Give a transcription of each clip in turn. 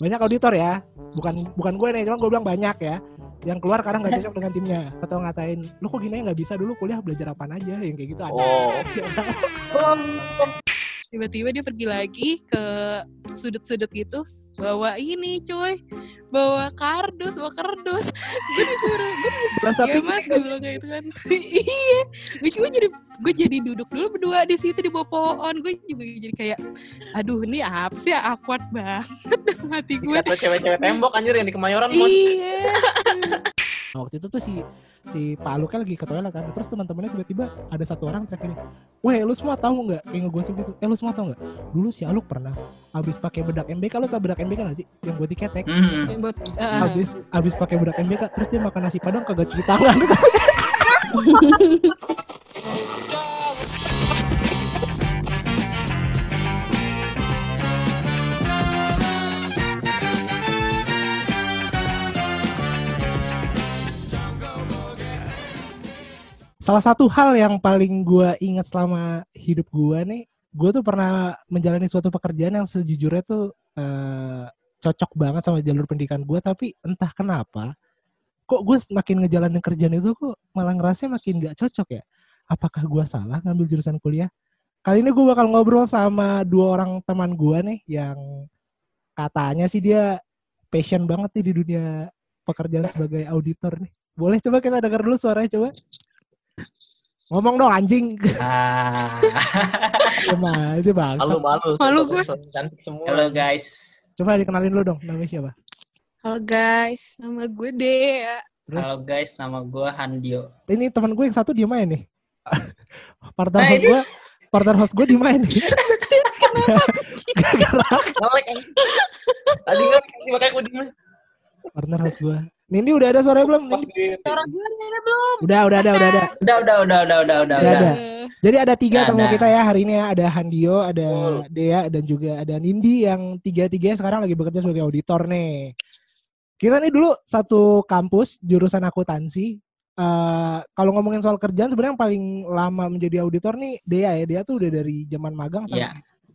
banyak auditor ya. Bukan bukan gue nih cuma gue bilang banyak ya. Yang keluar karena nggak cocok dengan timnya. Atau ngatain lu kok gini nggak bisa dulu kuliah belajar apa aja? Yang kayak gitu ada. Oh. tiba-tiba dia pergi lagi ke sudut-sudut gitu bawa ini cuy. Bawa kardus bawa kardus gue disuruh gue ya mas gue bilang kayak gitu kan. Iya. Gue jadi gue jadi duduk dulu berdua di situ di bawah pohon. Gue juga jadi kayak aduh ini apa sih? Awkward banget dalam hati gue Kata cewek-cewek tembok anjir yang di Kemayoran iya. Nah, waktu itu tuh si si Pak Aluknya lagi ke toilet kan. Terus teman-temannya tiba-tiba ada satu orang teriak gini weh lu semua tahu nggak? Kayak ngegosip gitu. Eh lu semua tahu nggak? Dulu si Aluk pernah abis pakai bedak MBK lu tau bedak MBK nggak sih? Yang buat diketek. Hmm. Yang buat uh, abis abis pakai bedak MBK terus dia makan nasi padang kagak cuci tangan Salah satu hal yang paling gua ingat selama hidup gua nih, gua tuh pernah menjalani suatu pekerjaan yang sejujurnya tuh eh, cocok banget sama jalur pendidikan gua, tapi entah kenapa, kok gue makin ngejalanin kerjaan itu kok malah ngerasa makin gak cocok ya. Apakah gua salah ngambil jurusan kuliah? Kali ini gue bakal ngobrol sama dua orang teman gua nih yang katanya sih dia passion banget nih di dunia pekerjaan sebagai auditor nih. Boleh coba kita dengar dulu suaranya coba. Ngomong dong anjing. Ah. Cuma itu bang. Malu malu. Malu gue. Cantik semua. Halo guys. Coba dikenalin lu dong. Namanya siapa? halo guys nama gue Dea Terus Halo guys, nama gue Handio. ini teman gue yang satu dia main nih. partner Nah, host ini- gue, partner host gue di main nih. Ngelek anjing. Tadi ngelek anjing, makanya gue diem. partner host gue. Nindi udah ada suaranya belum? Nindi? di Udah, udah ada, udah ada. Udah, udah, udah, udah, udah, udah, Udah udah. ada. Jadi ada tiga tamu ada. kita ya hari ini ya. Ada Handio, ada Betul. Dea, dan juga ada Nindi yang tiga-tiganya sekarang lagi bekerja sebagai auditor nih. Kita nih dulu satu kampus jurusan akuntansi. Eh kalau ngomongin soal kerjaan sebenarnya yang paling lama menjadi auditor nih Dea ya. Dea tuh udah dari zaman magang sampai, Iya.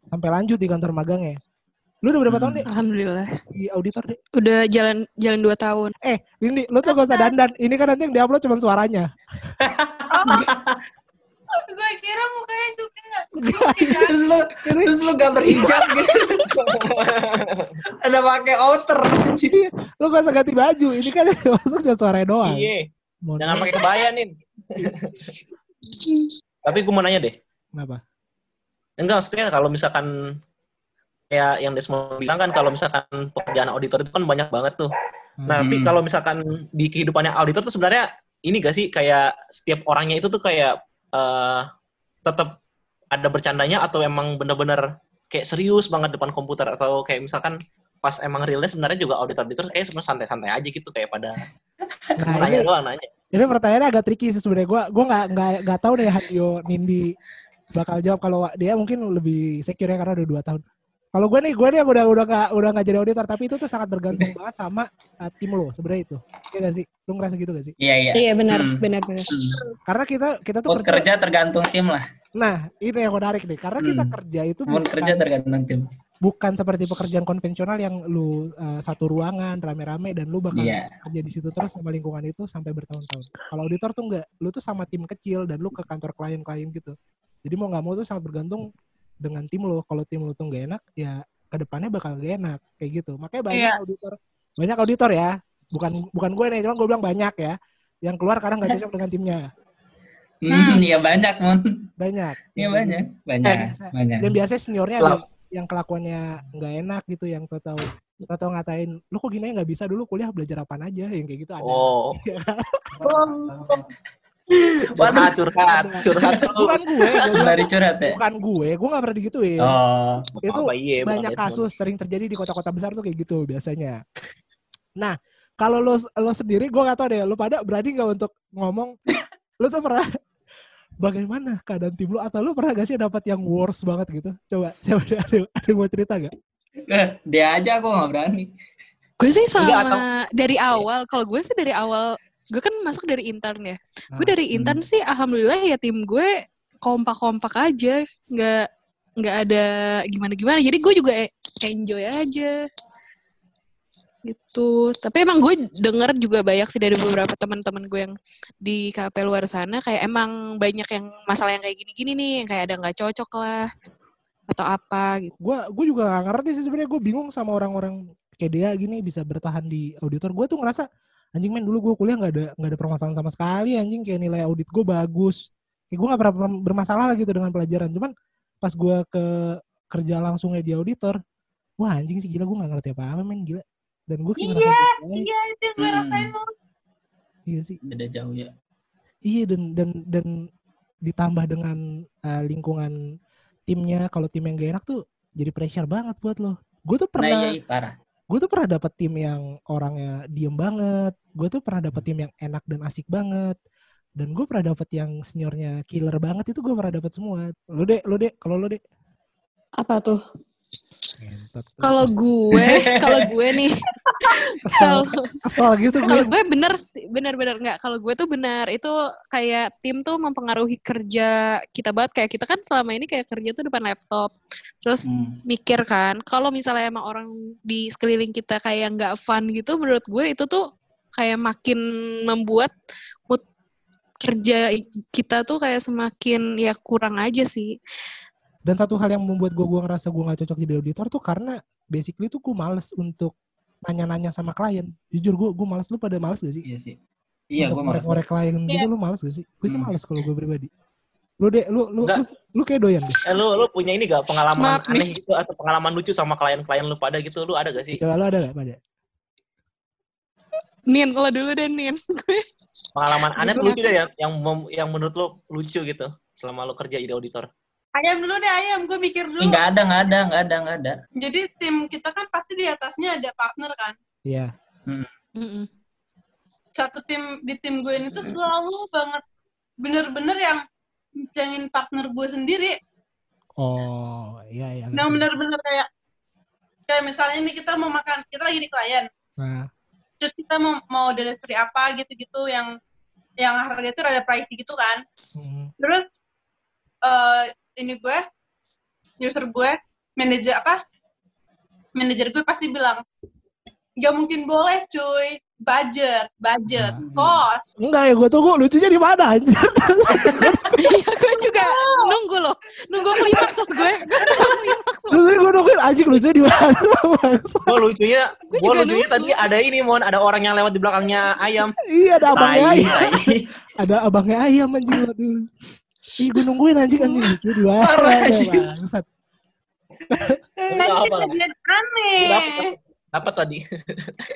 sampai lanjut di kantor magangnya. Lu udah berapa Hmm. tahun deh alhamdulillah di auditor deh? udah jalan jalan dua tahun Eh, Nindi, lu tuh gak usah dandan. Ini kan nanti yang diupload cuma suaranya. gue kira mukanya juga Terus lu, terus lu gak berhijab gitu. Ada pakai outer. lu gak usah ganti baju. Ini kan masuk cuma suaranya doang. Iya. Jangan pakai kebaya nih. Tapi gue mau nanya deh. Kenapa? Enggak, maksudnya kalau misalkan kayak yang Desmond bilang kan kalau misalkan pekerjaan auditor itu kan banyak banget tuh. Nah, tapi Hmm. kalau misalkan di kehidupannya auditor tuh sebenarnya ini gak sih kayak setiap orangnya itu tuh kayak eh tetap ada bercandanya atau emang bener-bener kayak serius banget depan komputer atau kayak misalkan pas emang realnya sebenarnya juga auditor-auditor kayak sebenarnya santai-santai aja gitu kayak pada Nah, nanya ini, doang nanya. ini pertanyaannya agak tricky sih sebenarnya. Gua gua nggak nggak nggak tahu deh Hanyo Nindi bakal jawab kalau dia mungkin lebih secure ya karena udah dua tahun. Kalau gue nih, gue nih yang udah udah nggak udah nggak jadi auditor, tapi itu tuh sangat bergantung banget sama uh, tim lo sebenarnya itu. Iya gak sih? Lu ngerasa gitu gak sih? Iya, iya. iya benar Hmm. benar benar Hmm. Karena kita kita tuh kerja. kerja tergantung tim lah. Nah, ini yang menarik nih. Karena kita Hmm. kerja itu bukan, kerja tergantung tim. bukan seperti pekerjaan konvensional yang lu uh, satu ruangan rame-rame dan lu bakal Iya. kerja di situ terus sama lingkungan itu sampai bertahun-tahun. Kalau auditor tuh enggak, lu tuh sama tim kecil dan lu ke kantor klien-klien gitu. Jadi mau nggak mau tuh sangat bergantung dengan tim lu. Kalau tim lu tuh nggak enak, ya ke depannya bakal gak enak kayak gitu. Makanya banyak Iya. auditor, banyak auditor ya. Bukan bukan gue nih, cuma gue bilang banyak ya. Yang keluar karena nggak cocok dengan timnya. Hmm, iya banyak, Mon. Banyak. Iya banyak, banyak, biasa. banyak. Dan biasanya seniornya ada yang kelakuannya nggak enak gitu, yang tau tahu tahu ngatain, lu kok gini nggak bisa dulu kuliah belajar apaan aja, yang kayak gitu ada. Oh, Waduh, curhat, curhat, curhat. Bukan gue, gue sembari curhat ya. bukan gue, gue nggak pernah digituin. Oh, itu Apa iya, banyak Desmond? kasus sering terjadi di kota-kota besar tuh kayak gitu biasanya. Nah, kalau lo lo sendiri, gue gak tau deh, lo pada berani nggak untuk ngomong, lo tuh pernah bagaimana keadaan tim lo atau lo pernah gak sih dapat yang worst banget gitu? Coba, coba ada, ada yang mau cerita gak? Eh, dia aja aku nggak berani. gue sih Enggak, selama dari awal kalau gue sih dari awal gue kan masuk dari intern ya. Gue Ah, dari intern sih alhamdulillah ya tim gue kompak-kompak aja. Nggak nggak ada gimana-gimana. Jadi gue juga e- enjoy aja. Gitu. Tapi emang gue denger juga banyak sih dari beberapa teman-teman gue yang di KP luar sana. Kayak emang banyak yang masalah yang kayak gini-gini nih yang kayak ada nggak cocok lah atau apa gitu. Gue gue juga gak ngerti sih sebenarnya. Gue bingung sama orang-orang kayak dia gini bisa bertahan di auditor. Gue tuh ngerasa anjing men dulu gue kuliah nggak ada nggak ada permasalahan sama sekali anjing kayak nilai audit gue bagus kayak gue nggak pernah bermasalah lah gitu dengan pelajaran cuman pas gue ke kerja langsungnya di auditor wah anjing sih gila gue nggak ngerti apa apa men gila dan gue Iya, Iya, itu gue Hmm. rasain lo. iya sih Beda jauh ya. Iya dan dan dan ditambah dengan uh, lingkungan timnya kalau tim yang gak enak tuh jadi pressure banget buat lo. Gue tuh Nah, pernah iya, iya, parah. Gue tuh pernah dapet tim yang orangnya diem banget. Gue tuh pernah dapet tim yang enak dan asik banget. Dan gue pernah dapet yang seniornya killer banget itu gue pernah dapet semua. Lo deh, lo deh, kalau lo deh. apa tuh. Kalau gue kalau gue nih kalau gitu gue. kalau gue. bener sih- bener-bener nggak. Kalau gue tuh bener itu kayak tim tuh mempengaruhi kerja kita banget. Kayak kita kan selama ini kayak kerja tuh depan laptop. Terus Hmm. mikir kan kalau misalnya emang orang di sekeliling kita kayak nggak fun gitu menurut gue itu tuh kayak makin membuat mood kerja kita tuh kayak semakin ya kurang aja sih Dan satu hal yang membuat gue gue ngerasa gue gak cocok jadi auditor tuh karena basically tuh gue males untuk nanya-nanya sama klien. Jujur gue gue males lu pada males gak sih? Iya sih. Iya, gue untuk malas. ngorek klien gitu Iya. lu males gak sih? Gue sih Hmm. males kalau gue pribadi. Lu deh, lu lu, lu lu kayak doyan deh. Eh, lu lu punya ini gak pengalaman Maaf nih. aneh gitu atau pengalaman lucu sama klien-klien lu pada gitu? Lu ada gak sih? Coba lu ada gak pada? Nin lo dulu deh Nin Pengalaman aneh lucu deh yang yang yang menurut lu lucu gitu selama lu kerja jadi auditor. Ayam dulu deh, ayam. Gue mikir dulu. Enggak ada, enggak ada, enggak ada, enggak ada. Jadi tim kita kan pasti di atasnya ada partner kan. Iya. Mm-mm. Satu tim di tim gue ini tuh selalu banget bener-bener yang mencengin partner gue sendiri. Oh, iya iya. Yang bener-bener kayak kayak misalnya nih kita mau makan, kita lagi di klien. Nah, Terus kita mau mau delivery apa gitu-gitu yang yang harga itu rada pricey gitu kan. mm, Terus eh ini gue, user gue, manajer apa? Manajer gue pasti bilang, nggak mungkin boleh cuy, budget, budget, Hmm. cost. enggak ya, gue tunggu lucunya di mana anjir. Iya gue juga nunggu loh nunggu klimaks loh gue gue gue nungguin anjing lucunya di mana? Gua lucunya, juga lucunya nunggu. tadi ada ini mon, ada orang yang lewat di belakangnya ayam. iya, ada abangnya ayam. Ada abangnya ayam anjing waktu. Ih, gue nungguin anjing anjing lucu di mana? Parah, anjing. Kan apa? kejadian aneh. Dapat tadi.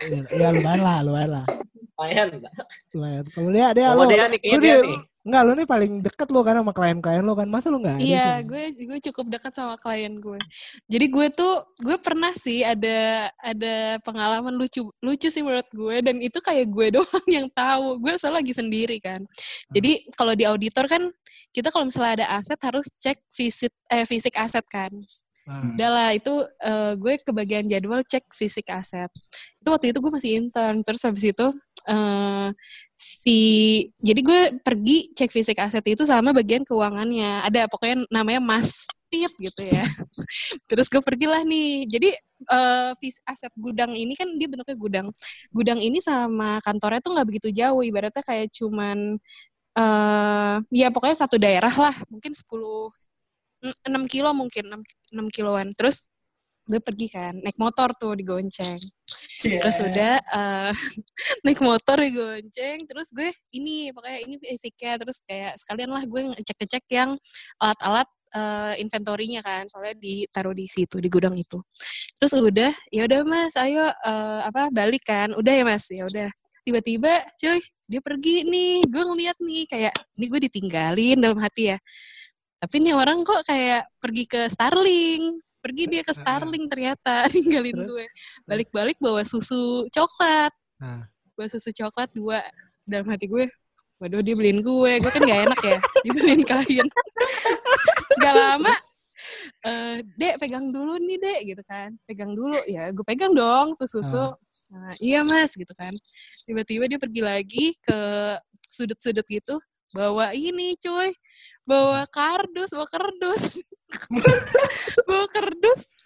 Iya, Ya, lumayan lah, lumayan lah. Lumayan. Lumayan. Kalau dia, dia Kalau lu, dia nih, dia di- nih. Enggak, lu nih paling deket lu kan sama klien-klien lu kan. Masa lu enggak Iya, gue gue cukup dekat sama klien gue. Jadi gue tuh gue pernah sih ada ada pengalaman lucu lucu sih menurut gue dan itu kayak gue doang yang tahu. Gue soalnya lagi sendiri kan. Jadi kalau di auditor kan kita kalau misalnya ada aset harus cek visit eh fisik aset kan. Nah, Udah lah itu eh, gue kebagian jadwal cek fisik aset. Itu waktu itu gue masih intern terus habis itu eh si jadi gue pergi cek fisik aset itu sama bagian keuangannya. Ada pokoknya namanya Mas Tit gitu ya. terus gue pergilah nih. Jadi eh vis- aset gudang ini kan dia bentuknya gudang. Gudang ini sama kantornya tuh nggak begitu jauh. Ibaratnya kayak cuman eh ya pokoknya satu daerah lah. Mungkin 10 6 kilo mungkin 6, 6 kiloan. Terus gue pergi kan naik motor tuh digonceng terus udah eh, naik motor digonceng terus gue ini pokoknya ini fisiknya terus kayak sekalian lah gue ngecek-ngecek yang alat-alat eh, inventorinya kan soalnya ditaruh di situ di gudang itu. Terus udah ya udah mas ayo eh, apa balik kan. Udah ya mas? Ya udah. Tiba-tiba cuy dia pergi nih gue ngeliat nih kayak ini gue ditinggalin dalam hati ya. Tapi nih orang kok kayak pergi ke Starling pergi dia ke Starling ternyata ninggalin gue. Balik-balik bawa susu coklat. Nah. bawa susu coklat dua dalam hati gue waduh dia beliin gue. Gue kan gak enak ya dia beliin klien. Gak lama eh dek pegang dulu nih dek gitu kan. Pegang dulu. Ya gue pegang dong tuh susu Nah, iya mas gitu kan. Tiba-tiba dia pergi lagi ke sudut-sudut gitu bawa ini cuy bawa kardus bawa kardus bawa kardus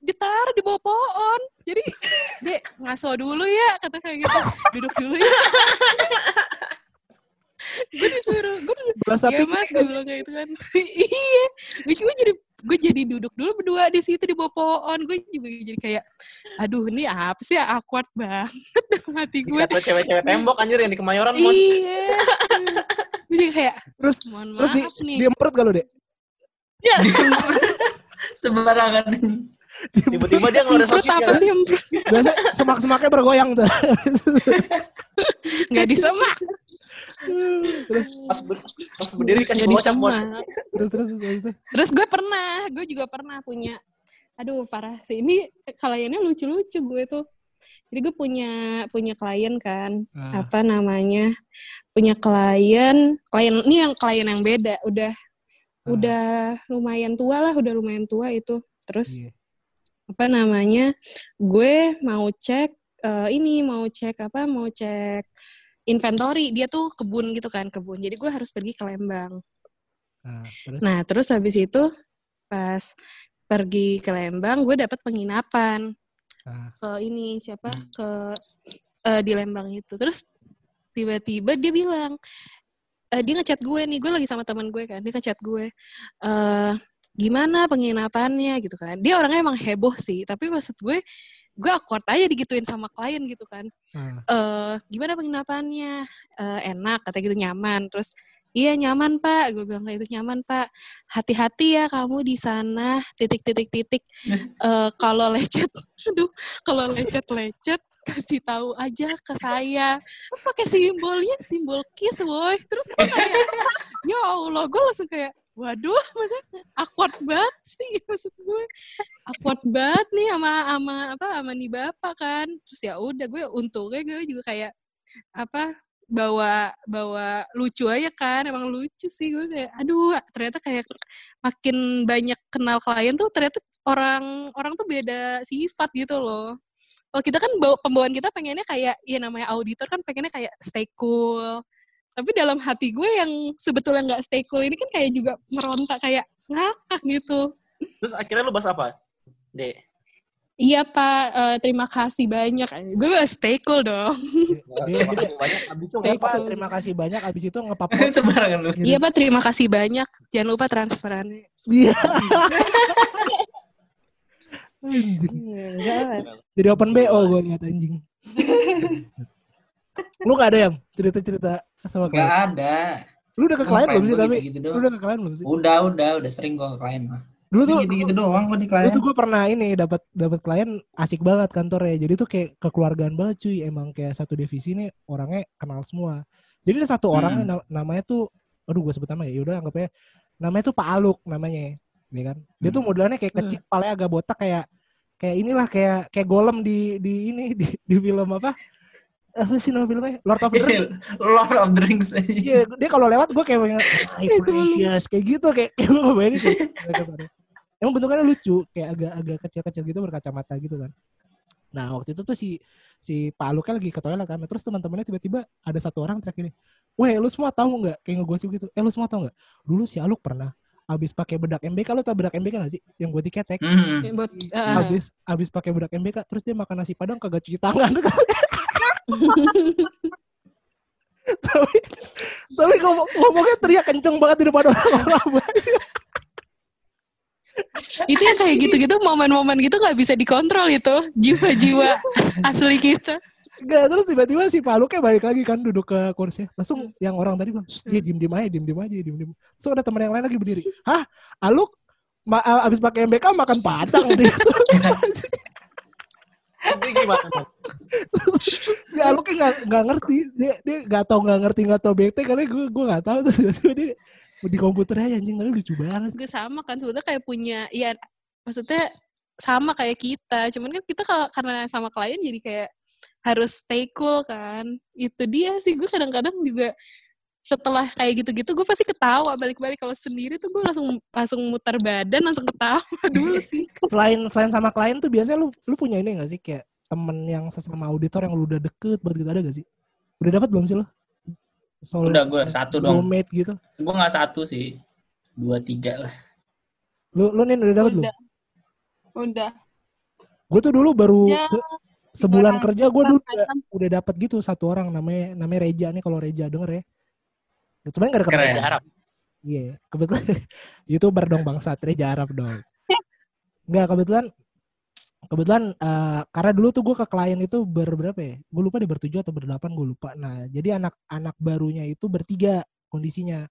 ditaruh di bawah pohon. Jadi dek ngaso dulu ya kata kayak gitu. Duduk dulu ya. Gue disuruh gue duduk Berasa ya mas gue bilang kayak gitu kan. Iya gue gue jadi gue jadi duduk dulu berdua di situ di bawah pohon gue juga jadi kayak aduh ini apa sih awkward banget dalam hati gue Dikata cewek-cewek tembok anjir yang di Kemayoran, Mon. iya gue jadi kayak Terus mohon terus di, maaf nih di emperut gak lu, Dek? Sembarangan. Tiba-tiba dia ngeluarin hotcake apa ya. sih emprut Biasa semak-semaknya bergoyang tuh. nggak disemak terus Pas, ber- pas berdiri kan terus terus terus, terus. Terus gue pernah, gue juga pernah punya, aduh parah sih. Ini kliennya lucu-lucu gue tuh. Jadi gue punya punya klien kan, Ah, apa namanya? Punya klien, klien ini yang klien yang beda, udah ah, udah lumayan tua lah, udah lumayan tua itu. Terus iya. apa namanya? Gue mau cek eh, ini, mau cek apa? Mau cek inventory. Dia tuh kebun gitu kan, kebun. Jadi gue harus pergi ke Lembang. Nah, terus Nah, terus habis itu pas pergi ke Lembang, gue dapat penginapan Ah. ke ini siapa ke eh, di Lembang itu. Terus tiba-tiba dia bilang, eh, dia ngechat gue nih, gue lagi sama teman gue kan, dia ngechat gue, eh gimana penginapannya gitu kan. Dia orangnya emang heboh sih, tapi maksud gue, gue awkward aja digituin sama klien gitu kan. Ah, eh gimana penginapannya? Eh, enak kata gitu nyaman. Terus iya nyaman pak. Gue bilang kayak itu nyaman pak. Hati-hati ya kamu di sana titik titik titik Eh, kalau lecet aduh kalau lecet lecet kasih tahu aja ke saya. Pakai simbolnya simbol kiss boy. Terus gue kayak ya allah gue langsung kayak waduh maksudnya awkward banget sih maksud gue. Awkward banget nih sama sama apa sama nih bapak kan. Terus ya udah gue untungnya gue juga kayak apa bawa bawa lucu aja kan. Emang lucu sih gue kayak aduh ternyata kayak makin banyak kenal klien tuh ternyata orang orang tuh beda sifat gitu loh. Kalau kita kan bawa pembawaan kita pengennya kayak ya namanya auditor kan pengennya kayak stay cool tapi dalam hati gue yang sebetulnya nggak stay cool ini kan kayak juga merontak kayak ngakak gitu Terus akhirnya lu bahas apa? Dek. iya pak eh, terima kasih banyak gue stay cool dong Terima kasih banyak. Abis itu Betul. terima kasih banyak. Abis itu ngepap Sembarangan lu. iya pak terima kasih banyak jangan lupa transferannya Iya. Lah. Jadi open BO gue lihat anjing. Lu gak ada yang cerita-cerita sama Gak klien? ada. Lu udah ke klien belum sih gua tapi? Lu udah ke klien belum sih? Udah, udah, udah sering gua ke klien mah. Dulu tuh Gitu-gitu doang gua di Dulu klien. tuh gue pernah ini dapat dapat klien asik banget kantornya. Jadi tuh kayak kekeluargaan banget cuy. Emang kayak satu divisi nih orangnya kenal semua. Jadi ada satu orang Hmm. nih na- namanya tuh aduh gue sebut nama ya. Yaudah anggapnya namanya tuh Pak Aluk namanya. Ya kan? Dia tuh Hmm. modelannya kayak kecil, palanya agak botak kayak kayak inilah kayak kayak golem di di ini di, di film apa? Apa sih nama filmnya? Lord of the Rings. Lord of the Rings. Iya, dia kalau lewat gue kayak pengen, "Hi, Kayak precious, kayak gitu, kayak kayak gue ngebayangin kayak, Emang bentukannya lucu, kayak agak-agak kecil-kecil gitu berkacamata gitu kan. Nah waktu itu tuh si si Pak Aluknya lagi ke toilet kan, terus teman-temannya tiba-tiba ada satu orang teriak ini, weh lu semua tahu nggak? Kayak ngegosip gitu, eh lu semua tahu nggak? Dulu si Aluk pernah abis pakai bedak MBK, lu tau bedak MBK gak sih? Yang buat diketek. Buat eh, Abis abis pakai bedak MBK, terus dia makan nasi padang kagak cuci tangan. tapi tapi ngomong, ngomongnya teriak kenceng banget di depan orang-orang. itu yang kayak gitu-gitu momen-momen gitu nggak bisa dikontrol itu jiwa-jiwa asli kita Enggak, terus tiba-tiba si Pak Aluknya balik lagi kan duduk ke kursi. Langsung yang orang tadi bilang, "Shh, dia diem-diem aja, diem-diem aja, diem-diem. Terus ada teman yang lain lagi berdiri. Hah? Aluk? Ma a- abis pakai MBK makan padang dia. Jadi gimana? Si Aluknya nggak nggak ngerti. Dia dia nggak tahu nggak ngerti nggak tahu BT kali gue gue nggak tahu terus tiba-tiba dia di komputer aja anjing. Tapi lucu banget. gue sama kan. Sebetulnya kayak punya ya maksudnya sama kayak kita. Cuman kan kita kalau karena sama klien jadi kayak harus stay cool kan. Itu dia sih. Gue kadang-kadang juga setelah kayak gitu-gitu gue pasti ketawa balik-balik kalau sendiri tuh gue langsung langsung muter badan langsung ketawa dulu sih Selain selain sama klien tuh biasanya lu lu punya ini gak sih kayak temen yang sesama auditor yang lu udah deket banget gitu ada gak sih? Udah dapat belum sih lu? Soul Udah gua satu dong. roommate gitu. Gua nggak satu sih. Dua tiga lah. Lu lu nih udah dapat belum? Udah. Udah. Gue tuh dulu baru Ya. se- sebulan Orang kerja gue dulu udah, udah dapat gitu satu orang namanya namanya Reja nih kalau Reja denger ya. Sebenarnya gak ada Keren. Reja Arab. Iya, kebetulan youtuber dong bangsat Reja Arab dong. Enggak kebetulan kebetulan eh, karena dulu tuh gue ke klien itu ber berapa ya? Gue lupa deh bertujuh atau berdelapan gue lupa. Nah jadi anak-anak barunya itu bertiga kondisinya.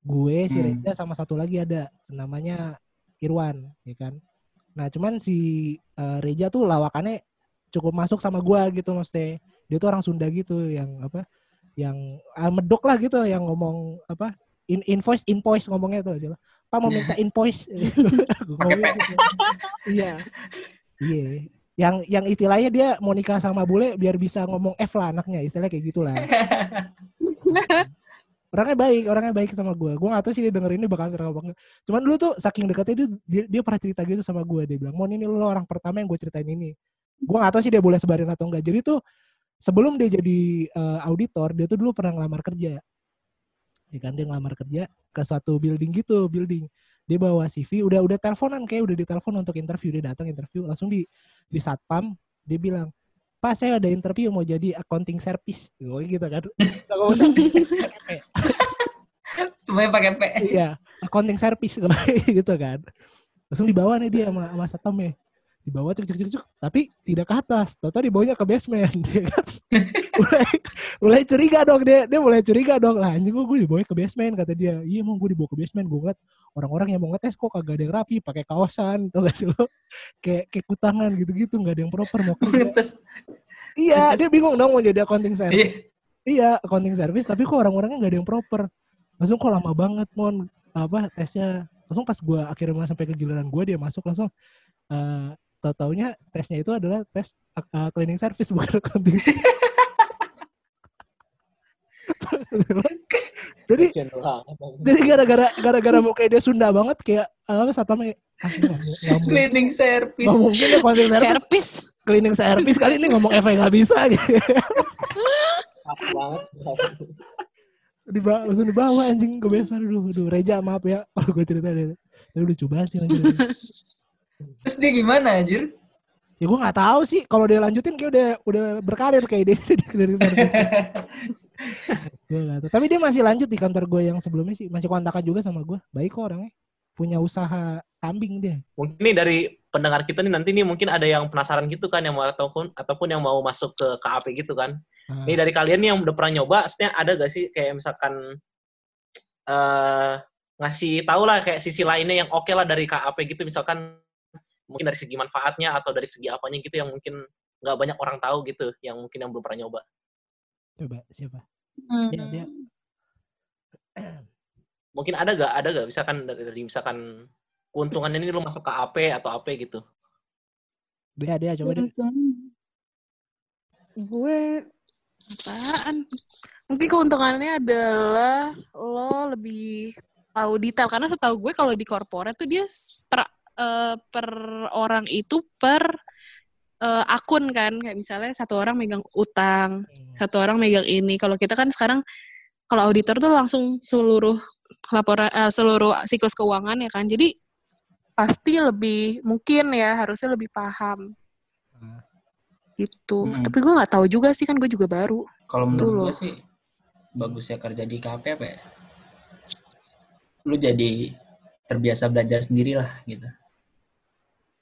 Gue si Hmm. Reja sama satu lagi ada namanya Irwan, ya kan. Nah cuman si eh, Reja tuh lawakannya cukup masuk sama gue gitu maksudnya. Dia tuh orang Sunda gitu yang apa? Yang ah, medok lah gitu yang ngomong apa? In, invoice invoice ngomongnya tuh coba. Pak mau minta invoice. Ngomong gitu. Iya. Iya. Yang yang istilahnya dia mau nikah sama bule biar bisa ngomong F lah anaknya, istilahnya kayak gitulah. orangnya baik, orangnya baik sama gue. Gue gak tahu sih dia denger ini bakal serang apa enggak. Cuman dulu tuh saking dekatnya dia, dia, dia pernah cerita gitu sama gue. Dia bilang, Mon ini lo orang pertama yang gue ceritain ini. Gue gak tahu sih dia boleh sebarin atau enggak. Jadi tuh sebelum dia jadi eh, auditor, dia tuh dulu pernah ngelamar kerja. Ya kan, dia ngelamar kerja ke suatu building gitu, building. Dia bawa CV, udah udah teleponan kayak udah ditelepon untuk interview. Dia datang interview, langsung di di satpam, dia bilang, Pak saya ada interview mau jadi accounting service. Gue gitu kan. Gak usah. Semuanya pakai P. iya accounting service gitu kan langsung dibawa nih dia sama, sama satpamnya dibawa cek cek cek cek tapi tidak ke atas toto dibawanya ke basement dia kan mulai mulai curiga dong dia dia mulai curiga dong lah anjing gue gue dibawa ke basement kata dia iya mau gue dibawa ke basement gue ngeliat orang-orang yang mau ngetes kok kagak ada yang rapi pakai kaosan tuh gak sih lo kayak kayak kutangan gitu-gitu nggak ada yang proper mau kerja Terus iya dia bingung dong mau jadi accounting service iya. Iya, accounting service, tapi kok orang-orangnya nggak ada yang proper. Langsung kok lama banget, mon. Apa tesnya? Langsung pas gua akhirnya sampai ke giliran gua dia masuk langsung. eh tau taunya tesnya itu adalah tes uh, cleaning service bukan accounting. jadi jadi gara-gara gara-gara muka dia Sunda banget kayak apa satpamnya nggak mungkin- cleaning service. nggak mungkin ya accounting service Servis. cleaning service kali ini ngomong FA nggak bisa gitu. Banget. dibawa langsung dibawa anjing ke basement dulu aduh Reja maaf ya kalau gue cerita deh udah coba sih. Terus dia gimana anjir? ya gue nggak tahu sih. Kalau dia lanjutin kayak udah udah berkarir kayak dia dari gue tahu. Tapi dia masih lanjut di kantor gue yang sebelumnya sih. Masih kontakan juga sama gue baik kok orangnya. Punya usaha kambing dia. Mungkin nih dari pendengar kita nih nanti nih mungkin ada yang penasaran gitu kan yang mau ataupun ataupun yang mau masuk ke KAP gitu kan. Nah, Nih dari kalian nih yang udah pernah nyoba, maksudnya ada gak sih kayak misalkan eh ngasih tahu lah kayak sisi lainnya yang oke lah dari KAP gitu. Misalkan mungkin dari segi manfaatnya atau dari segi apanya gitu yang mungkin nggak banyak orang tahu gitu yang mungkin yang belum pernah nyoba. coba siapa Hmm. dia dia Mungkin ada gak ada gak misalkan dari, dari misalkan keuntungannya ini lu masuk KAP atau apa gitu. dia dia coba dia Gue apaan? Mungkin keuntungannya adalah lo lebih tahu detail karena setahu gue kalau di corporate tuh dia per eh, per orang itu per eh, akun kan kayak misalnya satu orang megang utang, satu orang megang ini. Kalau kita kan sekarang kalau auditor tuh langsung seluruh laporan eh, seluruh siklus keuangan ya kan. Jadi pasti lebih mungkin ya harusnya lebih paham Ah. gitu. Hmm. Tapi gue nggak tahu juga sih kan gue juga baru. Kalau Betul menurut gue sih bagusnya kerja di KP apa ya? Lu jadi terbiasa belajar sendiri lah gitu.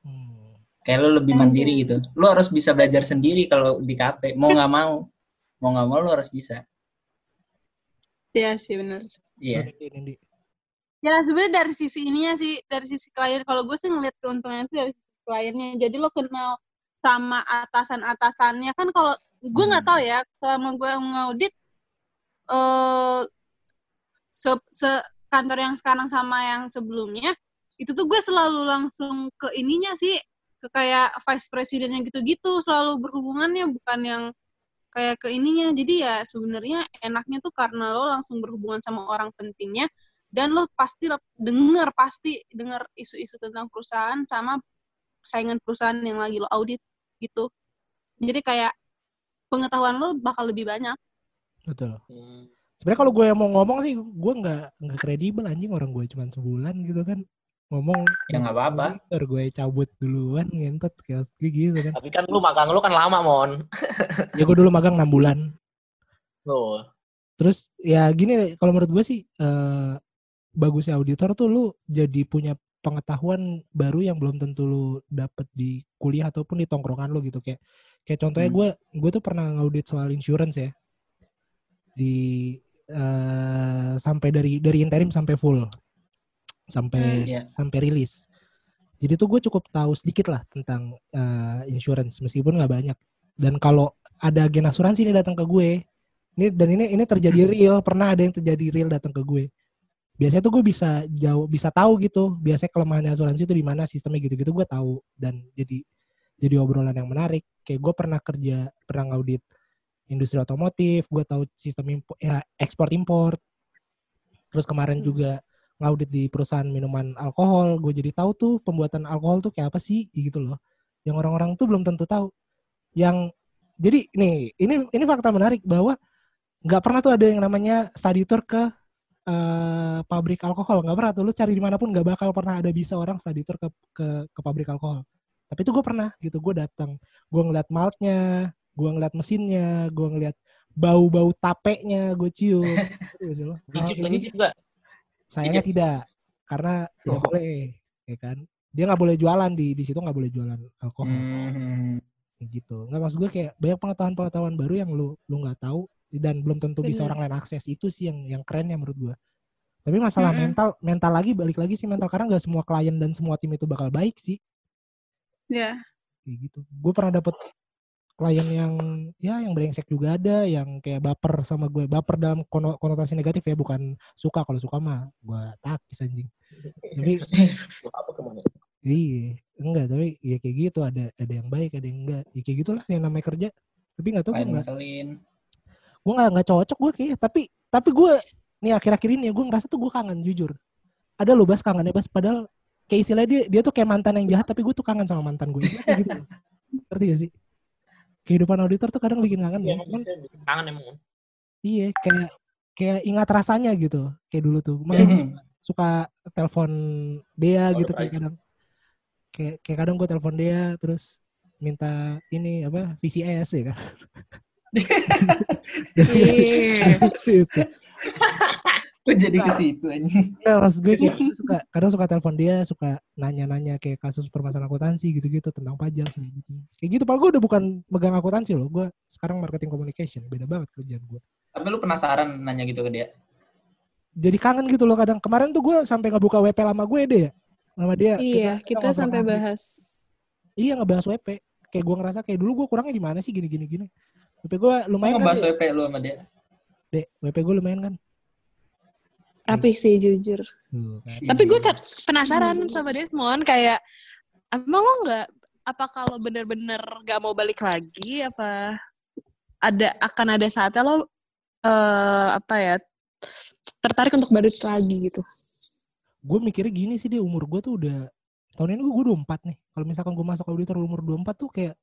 Hmm. Kayak lu lebih mandiri gitu. Lu harus bisa belajar sendiri kalau di KP. Mau nggak mau. Mau nggak mau lu harus bisa. Iya sih benar. Iya. Ini. Ya sebenarnya dari sisi ininya sih, dari sisi klien. Kalau gue sih ngeliat keuntungannya itu dari sisi kliennya. Jadi lo kenal sama atasan-atasannya kan kalau gue nggak tahu ya selama gue ngaudit eh se, se- kantor yang sekarang sama yang sebelumnya itu tuh gue selalu langsung ke ininya sih ke kayak vice presidennya gitu-gitu selalu berhubungannya bukan yang kayak ke ininya. Jadi ya sebenarnya enaknya tuh karena lo langsung berhubungan sama orang pentingnya dan lo pasti denger pasti denger isu-isu tentang perusahaan sama saingan perusahaan yang lagi lo audit gitu. Jadi kayak pengetahuan lo bakal lebih banyak. Betul. Hmm. sebenarnya kalau gue yang mau ngomong sih gue nggak nggak kredibel anjing. Orang gue cuma sebulan gitu kan ngomong Ya nggak apa-apa. Ntar gue cabut duluan ngentot kayak gitu kan. Tapi kan lu magang lu kan lama, Mon. Ya gue dulu magang 6 bulan. Loh. Terus ya gini kalau menurut gue sih eh bagusnya auditor tuh lu jadi punya pengetahuan baru yang belum tentu lu dapet di kuliah ataupun di tongkrongan lu gitu kayak kayak contohnya Hmm. gue gue tuh pernah ngaudit soal insurance ya di eh sampai dari dari interim sampai full sampai Hmm, iya. sampai rilis. Jadi tuh gue cukup tahu sedikit lah tentang eh, insurance meskipun nggak banyak. Dan kalau ada agen asuransi ini datang ke gue ini dan ini ini terjadi real pernah ada yang terjadi real datang ke gue. Biasanya tuh gue bisa jauh bisa tahu gitu biasanya kelemahan asuransi itu di mana sistemnya gitu-gitu gue tahu. Dan jadi jadi obrolan yang menarik. Kayak gue pernah kerja pernah ngaudit industri otomotif gue tahu sistem impo- ya, ekspor impor terus kemarin Hmm. juga ngaudit di perusahaan minuman alkohol gue jadi tahu tuh pembuatan alkohol tuh kayak apa sih gitu loh. Yang orang-orang tuh belum tentu tahu. Yang jadi nih ini ini fakta menarik bahwa nggak pernah tuh ada yang namanya study tour ke eh, pabrik alkohol. Nggak pernah tuh lu cari di mana pun nggak bakal pernah ada bisa orang study tour ke ke, ke pabrik alkohol. Tapi itu gue pernah gitu. Gue datang gue ngeliat maltnya gue ngeliat mesinnya gue ngeliat bau-bau tapenya gue cium. Nyicip lah, gitu. nyicip enggak? Sayangnya tidak karena tidak Oh. boleh ya kan dia nggak boleh jualan di di situ nggak boleh jualan alkohol Hmm. kayak gitu nggak maksud gue kayak banyak pengetahuan-pengetahuan baru yang lu lu nggak tahu dan belum tentu bisa Bener. orang lain akses itu sih yang yang keren ya menurut gue tapi masalah Mm-mm. mental mental lagi balik lagi sih mental karena nggak semua klien dan semua tim itu bakal baik sih Ya. kayak gitu gue pernah dapet klien yang ya yang brengsek juga ada yang kayak baper sama gue baper dalam kono- konotasi negatif ya bukan suka kalau suka mah gue takis anjing tapi apa ke mana? Iya, enggak tapi ya kayak gitu ada ada yang baik ada yang enggak. Ya kayak gitulah yang namanya kerja. Tapi nggak tahu gue nggak gue nggak nggak cocok gue kayak tapi tapi gue nih akhir-akhir ini gue ngerasa tuh gue kangen jujur. Ada lo bas kangennya bas padahal kayak istilahnya dia dia tuh kayak mantan yang jahat tapi gue tuh kangen sama mantan gue. Gitu. Ngerti gak sih? Kehidupan auditor tuh kadang bikin kangen Iya, ya. emang kangen emang. iya kayak kayak ingat rasanya gitu kayak dulu tuh. Makanya suka telepon dia Oh, gitu kayak kadang kayak kayak kadang gue telepon dia terus minta ini apa VCS ya kan Iya. Kok jadi ke situ anjing? Nggak, maksud gue kayak gitu, suka kadang suka telepon dia suka nanya-nanya kayak kasus permasalahan akuntansi gitu-gitu tentang pajak segala gitu kayak gitu padahal gue udah bukan megang akuntansi loh gue sekarang marketing communication beda banget kerjaan gue Tapi lu penasaran nanya gitu ke dia? jadi kangen gitu loh kadang kemarin tuh gue sampai ngebuka WP lama gue deh ya sama dia Iya, kita ngobrol sampai lagi. bahas. iya ngebahas WP kayak gue ngerasa kayak dulu gue kurangnya di mana sih gini gini gini WP gue Lu lumayan kan ngebahas deh, WP lu sama dia? deh WP gue lumayan kan Rapi sih jujur. Kan. Tapi gue kan penasaran sama Desmond kayak emang lo nggak apa kalau bener-bener gak mau balik lagi apa ada akan ada saatnya lo eh apa ya tertarik untuk balik lagi gitu. gue mikirnya gini sih dia umur gue tuh udah tahun ini gue gue 24 nih kalau misalkan gue masuk auditor umur 24 tuh kayak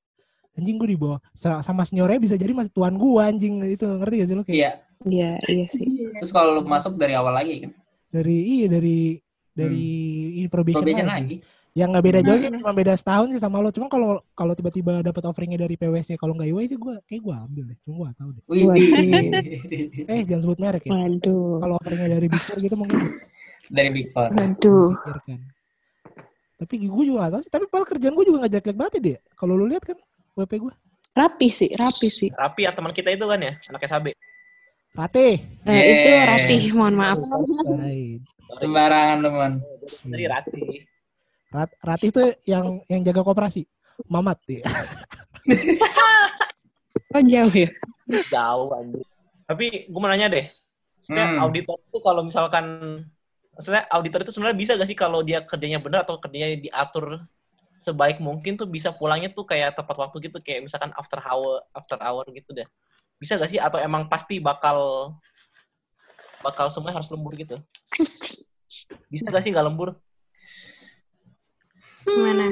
anjing gue di bawah sa- sama seniornya bisa jadi masih tuan gue anjing itu ngerti gak sih lo kayak Iya. Iya, iya sih. Terus kalau lu masuk dari awal lagi kan? dari iya dari dari ini probation, Probation lagi. lagi. yang nggak beda jauh sih Hmm. cuma beda setahun sih sama lo cuma kalau kalau tiba-tiba dapat offeringnya dari PwC kalau nggak EY sih gue kayak gue ambil deh cuma gue tahu deh Wih, eh jangan sebut merek ya Waduh. kalau offeringnya dari Big Four gitu mungkin dari Big Four. Waduh. tapi gue juga gak tahu sih tapi padahal kerjaan gue juga nggak jelek-jelek banget ya dia kalau lu lihat kan WP gue Rapi sih, rapi sih. Rapi ya teman kita itu kan ya, anak SAB. Ratih Eh, Yeah. itu Ratih, mohon maaf. Sembarangan Mon. Dari Rati. Rat, Ratih itu yang yang jaga koperasi. Mamat ya. Oh jauh ya? Jauh anjir. Tapi gue mau nanya deh. Maksudnya Hmm. auditor itu kalau misalkan maksudnya auditor itu sebenarnya bisa gak sih kalau dia kerjanya benar atau kerjanya diatur sebaik mungkin tuh bisa pulangnya tuh kayak tepat waktu gitu kayak misalkan after hour after hour gitu deh. Bisa gak sih atau emang pasti bakal bakal semuanya harus lembur gitu? Bisa gak sih nggak lembur? Mana?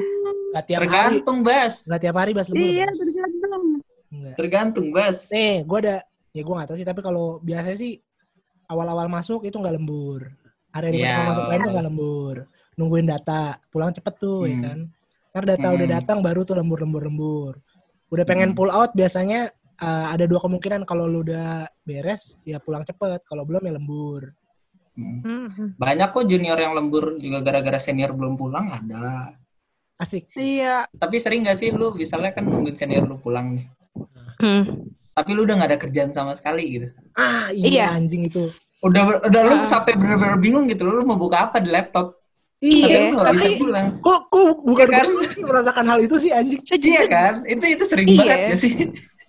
Gak tiap hari. Tergantung, Bas. Gak tiap hari bahas lembur. Iya, Bas. tergantung. Enggak. Tergantung, Bas. Nih, gue ada ya gue gak tahu sih tapi kalau biasanya sih awal-awal masuk itu nggak lembur. Hari-hari Iya, pertama masuk lain tuh nggak lembur. nungguin data pulang cepet tuh ya Hmm. kan ntar data udah Hmm. datang baru tuh lembur lembur lembur udah pengen Hmm. pull out biasanya eh, ada dua kemungkinan kalau lu udah beres ya pulang cepet kalau belum ya lembur Hmm. Banyak kok junior yang lembur juga gara-gara senior belum pulang ada. asik Iya. Tapi sering gak sih lu misalnya kan nungguin senior lu pulang nih. Hmm. Tapi lu udah gak ada kerjaan sama sekali gitu. ah Iya. iya anjing itu Udah udah lu Ah. sampai bener-bener bingung gitu. Lu mau buka apa di laptop. Iya, gak bisa tapi- pulang. kok kok bukan Iya kan? gue sih merasakan hal itu sih anjing Iya Sejujurnya, kan? Itu itu sering Iya. banget ya sih.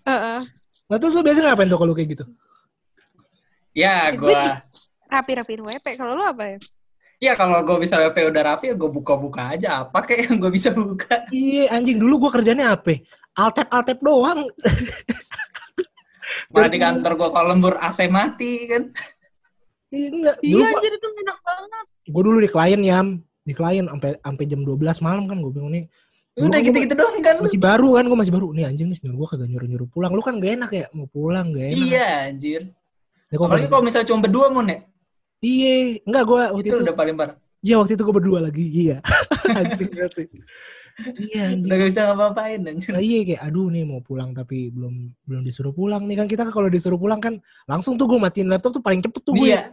Heeh. nah terus lu biasanya ngapain tuh kalau kayak gitu Ya, Gue gua rapi-rapiin WP. Kalau lu apa ya? Ya kalau gue bisa WP udah rapi ya gue buka-buka aja apa kayak yang gue bisa buka. iya anjing dulu gua kerjanya apa altep altep doang Malah di kantor gue kalau lembur AC mati kan. Iya, enggak. Iya, gua, jadi tuh enak banget. gua dulu di klien yam, di klien sampai sampai jam 12 malam kan gue bingung nih. Dulu Udah gitu-gitu doang kan. Masih baru kan, gue masih baru. Nih anjing nih senior gue kagak nyuruh-nyuruh pulang. Lu kan gak enak ya, mau pulang gak enak. Iya anjir. Ya, Apalagi kalau misalnya cuma berdua mon ya. Iya, enggak gue waktu Itu itu. udah paling parah. Iya waktu itu gue berdua lagi, iya. anjing berarti. Iya anjing. Udah gak bisa ngapa-ngapain anjir. Nah, iya kayak aduh nih mau pulang tapi belum belum disuruh pulang nih kan kita kan kalau disuruh pulang kan langsung tuh gue matiin laptop tuh paling cepet tuh gue Iya.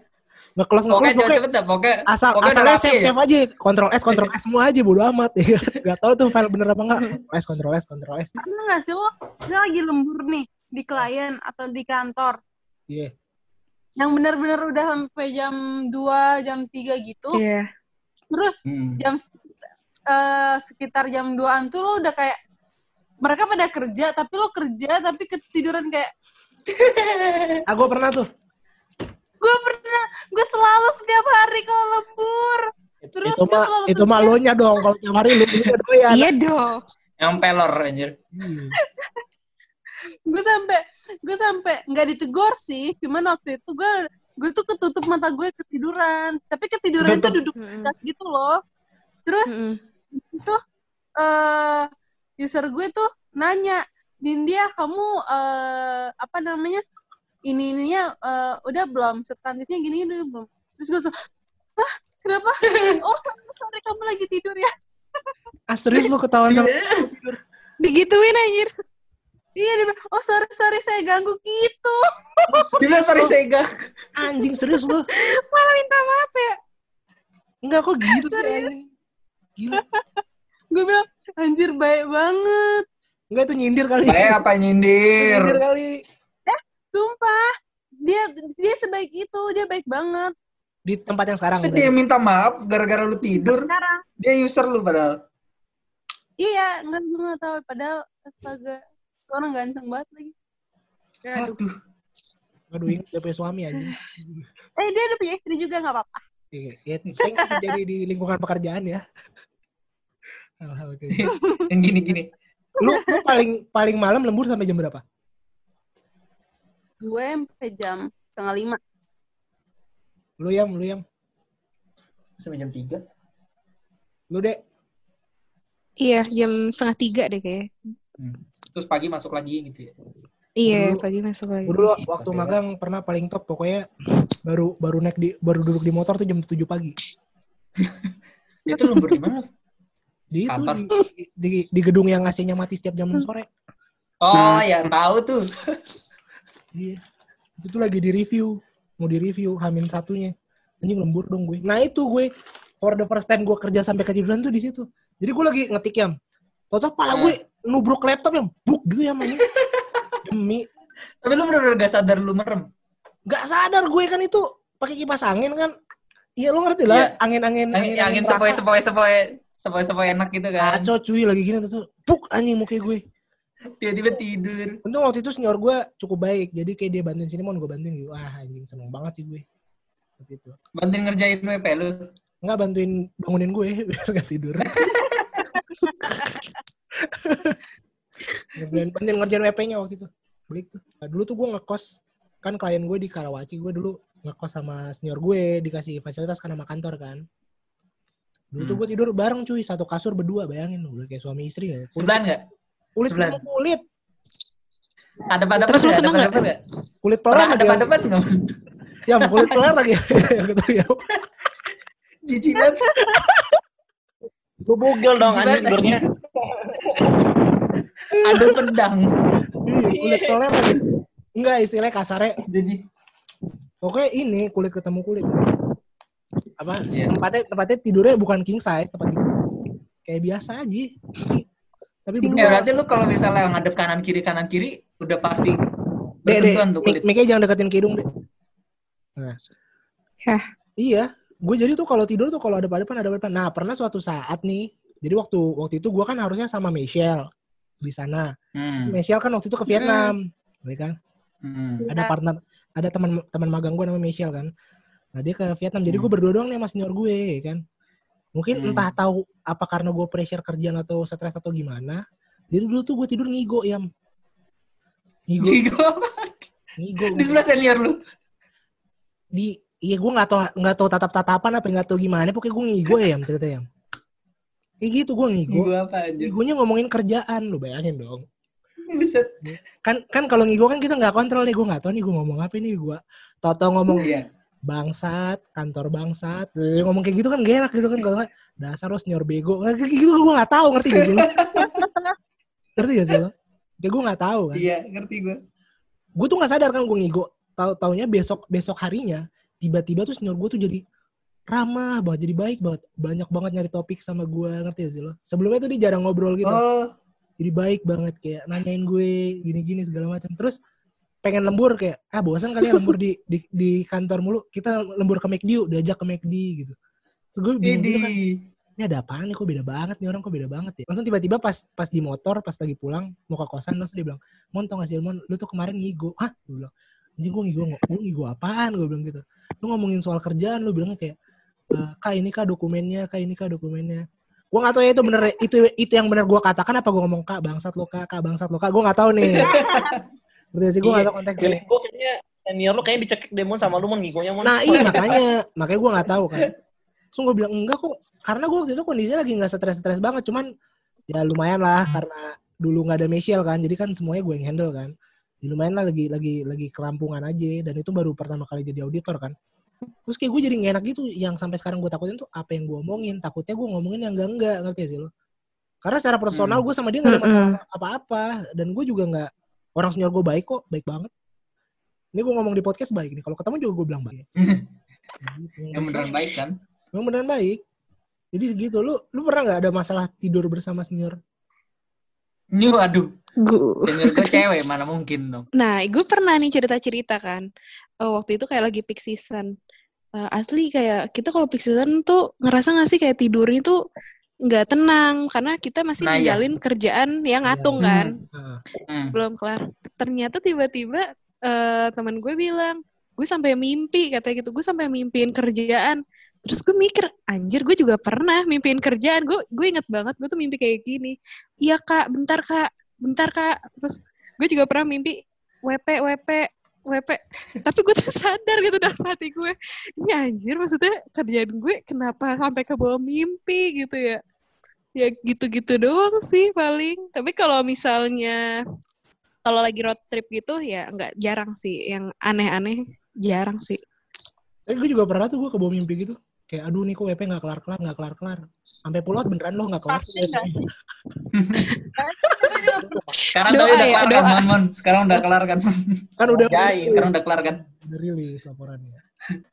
Nge-close jangan pokoknya cepet dah. Pokoknya asal pokoknya asalnya save save aja kontrol S kontrol S semua aja bodo amat. Ya nggak tahu tuh file bener apa enggak kontrol S kontrol S kontrol S. Pernah nggak sih lo, lo lagi lembur nih di klien atau di kantor, iya. Yang benar-benar udah sampai jam 2, jam 3 gitu, Iya. terus Hmm. jam eh, sekitar jam 2-an tuh lo udah kayak mereka pada kerja tapi lo kerja tapi ketiduran kayak ah gue pernah tuh gue pernah gue selalu setiap hari kalau lembur. Terus itu mah selalu itu mah lo nya dong kalau tiap hari lu lu doyan. Iya dong. Yang pelor anjir. Iya. gue sampai gue sampai nggak ditegur sih cuman waktu itu gue gue tuh ketutup mata gue ketiduran. Tapi ketiduran itu duduk gitu loh. Terus itu eh user gue tuh nanya Dindia kamu eh apa namanya ini ininya eh, udah belum substantifnya gini ini belum. Terus gue langsung hah? Kenapa? Oh sorry kamu lagi tidur ya. Ah serius lu ketahuan sama Digituin anjir. iya dia bilang, oh sorry sorry saya ganggu gitu. Tidak sorry Sega. anjing serius lu? Malah minta maaf ya. Enggak kok gitu sih anjing? Gila. Gue bilang anjir baik banget. Enggak itu nyindir kali. Saya apa nyindir? nyindir kali dia dia sebaik itu dia baik banget di tempat yang sekarang Terus dia minta maaf gara-gara lu tidur. sekarang Dia user lu padahal. iya nggak gue nggak tahu padahal astaga orang ganteng banget lagi Aduh. Aduh. Aduh, ingat dia punya suami aja. eh dia udah punya istri juga nggak apa-apa Iya, ya, sering terjadi di lingkungan pekerjaan ya. Hal-hal kayak gitu. Yang gini-gini. Lu, lu paling paling malam lembur sampai jam berapa? Gue sampai jam setengah lima Lu yang, lu yang, Sampai jam 3. lu dek. Iya, jam setengah tiga deh kayaknya. Terus pagi masuk lagi gitu ya. Iya, Dulu- pagi masuk lagi. Gue dulu waktu Tapi magang pernah paling top pokoknya baru baru naik di baru duduk di motor tuh jam 7 pagi. Itu lembur di mana? Di itu Kantor. di, di, di gedung yang AC-nya mati setiap jam sore. Oh, ya tahu tuh. Iya. Itu tuh lagi di review, mau di review Hamin satunya. Anjing lembur dong gue. Nah itu gue for the first time gue kerja sampai ketiduran tuh di situ. Jadi gue lagi ngetik yang, Toto pala gue nubruk laptop yang buk gitu ya mana. Demi Tapi lu bener-bener gak sadar lu merem. gak sadar gue kan itu pakai kipas angin kan. Iya lo ngerti lah Iya. angin-angin Angin, angin sepoi-sepoi sepoi sepoi-sepoi enak gitu kan. Kacau cuy lagi gini tuh buk anjing muka gue. Tiba-tiba tidur. Untung waktu itu senior gue cukup baik. Jadi kayak dia bantuin sini mau gue bantuin gitu. Wah anjing seneng banget sih gue. Seperti itu. Bantuin ngerjain WP lu. Nggak bantuin bangunin gue biar gak tidur. Ngerjain, bantuin ngerjain WP-nya waktu itu. Beli tuh. Nah, dulu tuh gue ngekos, kan klien gue di Karawaci, gue dulu ngekos sama senior gue, dikasih fasilitas kan sama kantor kan. Dulu tuh Hmm. gue tidur bareng cuy, satu kasur berdua, bayangin. Udah kayak suami istri ya. Kulit, Sebelahan gak? Kulit ketemu kulit. Ada pada Terus lu seneng pada nggak? gak? Kulit pelan ada lagi. pada nggak? Ya, kulit pelan lagi. Gitu ya. Jijik banget. Gue bugil dong tidurnya. Ada pedang. Iya, kulit soler lagi. Enggak, istilahnya kasarnya. Jadi Pokoknya ini kulit ketemu kulit. Apa? Iya. Tempatnya tempatnya tidurnya bukan king size, tempat tidur kayak biasa aja. Tapi Ya berarti lu kalau misalnya ngadep kanan kiri kanan kiri udah pasti bersentuhan tuh kulit. jangan deketin ke hidung, deh. Nah. Hah. Iya, gue jadi tuh kalau tidur tuh kalau ada pada depan ada pada depan. Nah, pernah suatu saat nih, jadi waktu waktu itu gue kan harusnya sama Michelle di sana. Hmm. Michelle kan waktu itu ke Vietnam, ya kan? Hmm. Ada partner, ada teman teman magang gue namanya Michelle kan. Nah dia ke Vietnam, jadi gue Hmm. berdua doang nih sama senior gue, ya kan? Mungkin Hmm. entah tahu apa karena gue pressure kerjaan atau stres atau gimana. Jadi dulu tuh gue tidur ngigo ya. Ngigo, Gigo. ngigo. Di sebelah senior lu. di iya gue nggak tahu nggak tahu tatap tatapan apa nggak tahu gimana pokoknya gue ngigo ya cerita ya kayak gitu gue ngigo Gigo apa aja? ngigonya ngomongin kerjaan lu bayangin dong Buset. kan kan kalau ngigo kan kita nggak kontrol nih gue nggak tahu nih gue ngomong apa nih gue tau ngomong Iya. Bangsat kantor bangsat. Eh, ngomong kayak gitu kan gak enak gitu kan kalau dasar lo senior bego. Kayak gitu gue nggak tahu ngerti gak sih lo? Ngerti gak sih lo? Kayak gue nggak tahu kan. Iya, ngerti gue. gue tuh nggak sadar kan gue ngigo. Tahu taunya besok besok harinya tiba-tiba tuh senior gue tuh jadi ramah banget jadi baik banget. Banyak banget nyari topik sama gue ngerti gak sih lo? Sebelumnya tuh dia jarang ngobrol gitu. Oh, jadi baik banget kayak nanyain gue gini-gini segala macam. Terus pengen lembur kayak ah bosan kali ya lembur di, di di kantor mulu. Kita lembur ke McD yuk diajak ke McD gitu. Terus gue bingung gitu kan ini. ada apaan nih? Kok beda banget nih orang? Kok beda banget ya? Langsung tiba-tiba pas pas di motor pas lagi pulang mau ke kosan langsung dia bilang mon tau gak sih mon lu tuh kemarin ngigo. Hah? Gue bilang anjing gue ngigo gue ngigo apaan? Gue bilang gitu. Lu ngomongin soal kerjaan lu bilangnya kayak "Eh, kak ini kak dokumennya kak ini kak dokumennya. Gue gak tahu ya itu bener itu itu yang bener gue katakan apa gue ngomong kak bangsat lo kak kak bangsat lo kak. Gue gak tahu nih berarti sih gue Iya. gak tahu konteksnya Feeling gue kayaknya senior lu kayaknya dicekik deh Mon sama lu Mon ngigonya Mon. Nah iya makanya, makanya gue nggak tahu kan. Terus gue bilang enggak kok, karena gue waktu itu kondisinya lagi nggak stres-stres banget, cuman ya lumayan lah karena dulu nggak ada Michelle kan, jadi kan semuanya gue yang handle kan. Ya, lumayan lah lagi lagi lagi kerampungan aja dan itu baru pertama kali jadi auditor kan. Terus kayak gue jadi nggak enak gitu, yang sampai sekarang gue takutin tuh apa yang gue omongin, takutnya gue ngomongin yang enggak enggak ngerti gak sih lo? Karena secara personal Hmm. gue sama dia nggak ada masalah apa-apa dan gue juga nggak orang senior gue baik kok, baik banget. Ini gue ngomong di podcast baik nih. Kalau ketemu juga gue bilang baik. Yang beneran baik kan? Emang beneran baik. Jadi gitu, lu lu pernah nggak ada masalah tidur bersama senior? Ini waduh, Gu- senior gue cewek, mana mungkin dong. Nah, gue pernah nih cerita-cerita kan. Eh, waktu itu kayak lagi peak season. Eh, asli kayak kita kalau peak season tuh ngerasa gak sih kayak tidurnya tuh nggak tenang karena kita masih Nah, iya. ninggalin kerjaan yang Iya. ngatung kan. Heeh. Hmm. belum kelar. Ternyata tiba-tiba eh, teman gue bilang, gue sampai mimpi katanya gitu, gue sampai mimpiin kerjaan. Terus gue mikir, anjir gue juga pernah mimpiin kerjaan. Gue gue inget banget gue tuh mimpi kayak gini. Iya kak, bentar kak, bentar kak. Terus gue juga pernah mimpi WP WP WP. Tapi gue tuh sadar gitu dalam hati gue, ini anjir maksudnya kerjaan gue kenapa sampai ke bawah mimpi gitu ya. Ya gitu-gitu doang sih paling. Tapi kalau misalnya kalau lagi road trip gitu ya nggak jarang sih yang aneh-aneh jarang sih Tapi gue juga pernah tuh gue ke bawah mimpi gitu. Kayak aduh nih kok WP nggak kelar kelar nggak kelar kelar. Sampai pulau beneran loh nggak kelar. Sekarang Doa udah ya, kelar kan. Mon, Mon. Sekarang udah kelar kan. Kan udah Anjay. Sekarang udah kelar kan. udah rilis laporannya.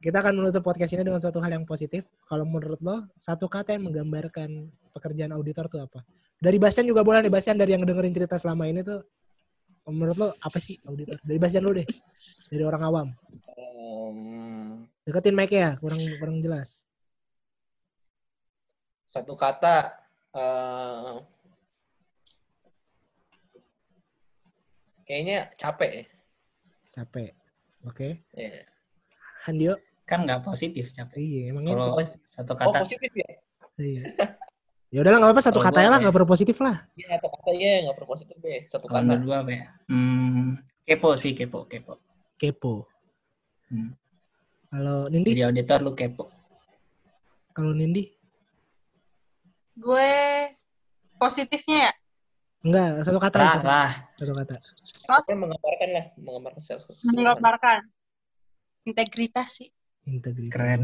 Kita akan menutup podcast ini dengan suatu hal yang positif. Kalau menurut lo, satu kata yang menggambarkan pekerjaan auditor tuh apa? Dari Bastian juga boleh nih, Bastian dari yang dengerin cerita selama ini tuh, menurut lo apa sih auditor? Dari Bastian lu deh, dari orang awam. Hmm, Deketin mic ya, kurang kurang jelas. Satu kata eh, kayaknya capek ya. Capek. Oke. Iya. Handio. Kan nggak positif, capek. Iya, emangnya Kalau itu. satu Oh kata, positif ya? Iya. Ya udahlah nggak apa-apa satu Kalau kata ya lah apa nggak perlu positif lah. Iya satu kata ya nggak perlu positif deh satu kalau kata. apa ya? Hmm, kepo sih, kepo, kepo. Kepo. Hmm. Kalau Nindi, Jadi auditor lu kepo. kalau Nindi Gue positifnya ya. enggak satu kata Serah satu, lah. satu kata. Pokoknya menggambarkan lah, menggambarkan self. Menggambarkan integritas sih. Integritas. Keren.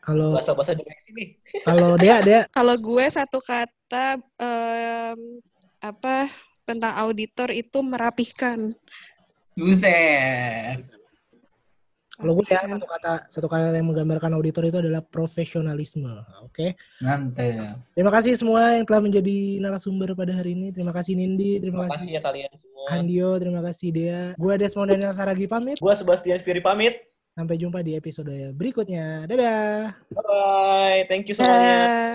Kalau Bahasa-bahasa di sini. kalau dia dia Kalau gue satu kata em, apa tentang auditor itu merapihkan. Buset. Kalau gue ya satu kata satu kata yang menggambarkan auditor itu adalah profesionalisme. Oke. Mantep. Terima kasih semua yang telah menjadi narasumber pada hari ini. Terima kasih Nindi, terima Terima kasih kasih ya kalian semua. Handio, terima kasih Dea. Gue Desmond Daniel Saragi pamit. Gua Sebastian Firi pamit. Sampai jumpa di episode berikutnya. Dadah. Bye. Thank you semuanya.